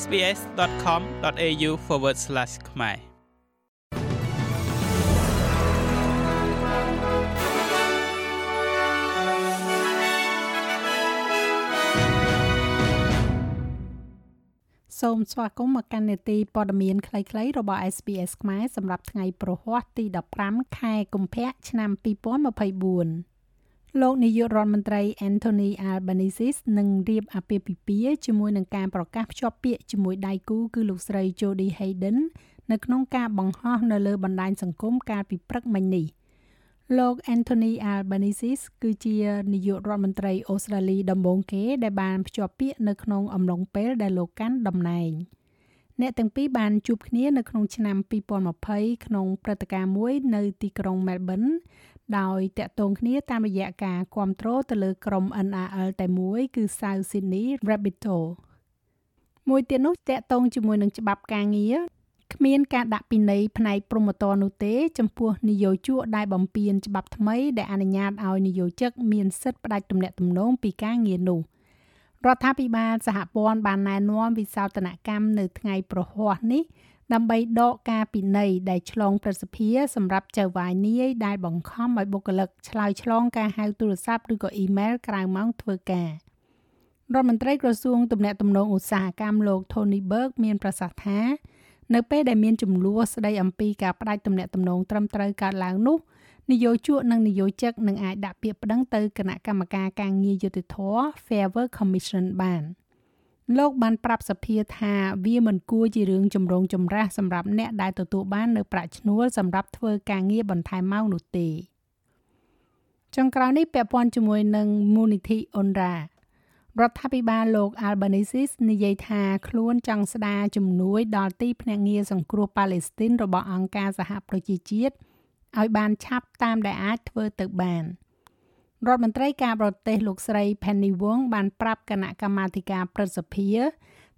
sbs.com.au/ ខ្មែរសូមស្វាគមន៍មកកាន់នេតិព័ត៌មានខ្លីៗរបស់ SBS ខ្មែរសម្រាប់ថ្ងៃប្រហ័សទី15ខែកុម្ភៈឆ្នាំ2024 លោកនាយករដ្ឋមន្ត្រី Anthony Albanese នឹងរៀបអាពាហ៍ពិពាហ៍ជាមួយនឹងការប្រកាសភ្ជាប់ពាក្យជាមួយដៃគូគឺលោកស្រី Jodie Hayden នៅក្នុងការបង្ហោះនៅលើបណ្ដាញសង្គមកាលពីព្រឹកមិញនេះ។លោក Anthony Albanese គឺជានាយករដ្ឋមន្ត្រីអូស្ត្រាលីដំបូងគេដែលបានភ្ជាប់ពាក្យនៅក្នុងអំឡុងពេលដែលលោកកាន់តំណែង អ្នកទាំងពីរបានជួបគ្នានៅក្នុងឆ្នាំ2020ក្នុងព្រឹត្តិការណ៍មួយនៅទីក្រុង Melbourne ដោយតាក់ទងគ្នាតាមរយៈការគ្រប់គ្រងទៅលើក្រុម NRL តែមួយគឺ South Sydney Rabbitohs មួយទៀតនោះតាក់ទងជាមួយនឹងច្បាប់ការងារគ្មានការដាក់ពិន័យផ្នែកព្រហ្មទណ្ឌនោះទេចំពោះនយោជកដែលបំពានច្បាប់ថ្មីដែលអនុញ្ញាតឲ្យនយោជកមានសិទ្ធិផ្ដាច់ទំនាក់ទំនងពីការងារនោះ រដ្ឋាភិបាលសហព័ន្ធបានណែនាំវិសោធនកម្មនៅថ្ងៃប្រហ័សនេះដើម្បីដកការពិន័យដែលឆ្លងប្រសិទ្ធិសម្រាប់ចៅហ្វាយនាយដែលបង្ខំឲ្យបុគ្គលិកឆ្លើយឆ្លងការហៅទូរស័ព្ទឬក៏អ៊ីមែលក្រៅម៉ោងធ្វើការរដ្ឋមន្ត្រីក្រសួងទំនាក់ទំនងឧស្សាហកម្មលោក Tony Berg មានប្រសាសន៍ថា នៅពេលដែលមានចំនួនស្ដីអំពីការផ្ដាច់ទំនាក់ទំនងត្រឹមត្រូវកើតឡើងនោះ នយោជកនិងនយោជិកនឹងអាចដាក់ពាក្យប្តឹងទៅគណៈកម្មការការងារយុតិធធ Fair Work Commission បានលោកបានប្រាប់សភាថាវាមិនគួរជារឿងចម្រូងចម្រាសសម្រាប់អ្នកដែលទទួលបាននៅប្រាក់ឈ្នួលសម្រាប់ធ្វើការងារបន្ថែមម៉ោងនោះទេចុងក្រោយនេះពាក់ព័ន្ធជាមួយនឹងមូលនិធិអ៊ុនរ៉ារដ្ឋាភិបាលលោក Albanese និយាយថាខ្លួនចង់ស្ដារជំនួយដល់ទីភ្នាក់ងារសង្គ្រោះប៉ាឡេស្ទីនរបស់អង្គការសហប្រជាជាតិ ឲ្យបានឆាប់តាមដែលអាចធ្វើទៅបានរដ្ឋមន្ត្រីការបរទេសលោកស្រី Penny Wong បានប្រាប់គណៈកម្មាធិការព្រឹទ្ធសភា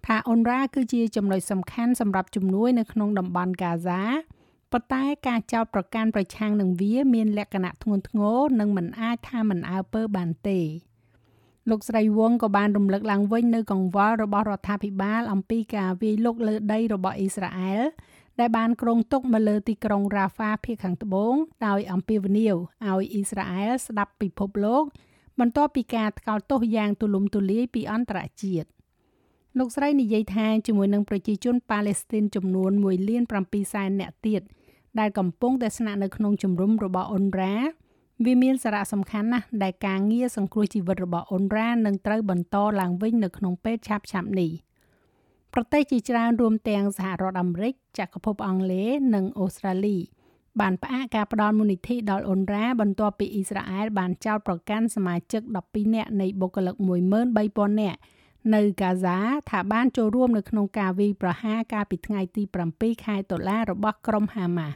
ថាអ៊ុនរ៉ាគឺជាចំណុចសំខាន់សម្រាប់ជំនួយនៅក្នុងតំបន់ហ្គាហ្សាប៉ុន្តែការចោទប្រកាន់ប្រឆាំងនឹងវាមានលក្ខណៈធ្ងន់ធ្ងរនិងមិនអាចថាមិនអើពើបានទេ។លោកស្រីវងក៏បានរំលឹកឡើងវិញនៅកង្វល់របស់រដ្ឋាភិបាលអំពីការវាយលុកលើដីរបស់អ៊ីស្រាអែល ដែលបានគ្រងទុកមកលើទីក្រុងរ៉ាហ្វាភាគខាងត្បូងដោយអំពាវនាវឲ្យអ៊ីស្រាអែលស្ដាប់ពិភពលោកបន្ទាប់ពីការថ្កោលទោសយ៉ាងទូលំទូលាយពីអន្តរជាតិលោកស្រីនិយាយថាជាមួយនឹងប្រជាជនប៉ាឡេស្ទីនចំនួន1លាន7សែននាក់ទៀតដែលកំពុងតែស្នាក់នៅក្នុងជំរំរបស់អ៊ុនរ៉ាវាមានសារៈសំខាន់ណាស់ដែលការងារសង្គ្រោះជីវិតរបស់អ៊ុនរ៉ានឹងត្រូវបន្តឡើងវិញនៅក្នុងពេលឆាប់ៗនេះ ប្រទេសជាច្រើនរួមទាំងសហរដ្ឋអាមេរិកចក្រភពអង់គ្លេសនិងអូស្ត្រាលីបានផ្អាកការផ្តល់មូលនិធិដល់អ៊ុនរ៉ាបន្ទាប់ពីអ៊ីស្រាអែលបានចោទប្រកាន់សមាជិក12នាក់នៃបុគ្គលិក13000នាក់នៅកាហ្សាថាបានចូលរួមនៅក្នុងការវាយប្រហារកាលពីថ្ងៃទី7ខែតុលារបស់ក្រុមហាម៉ាស់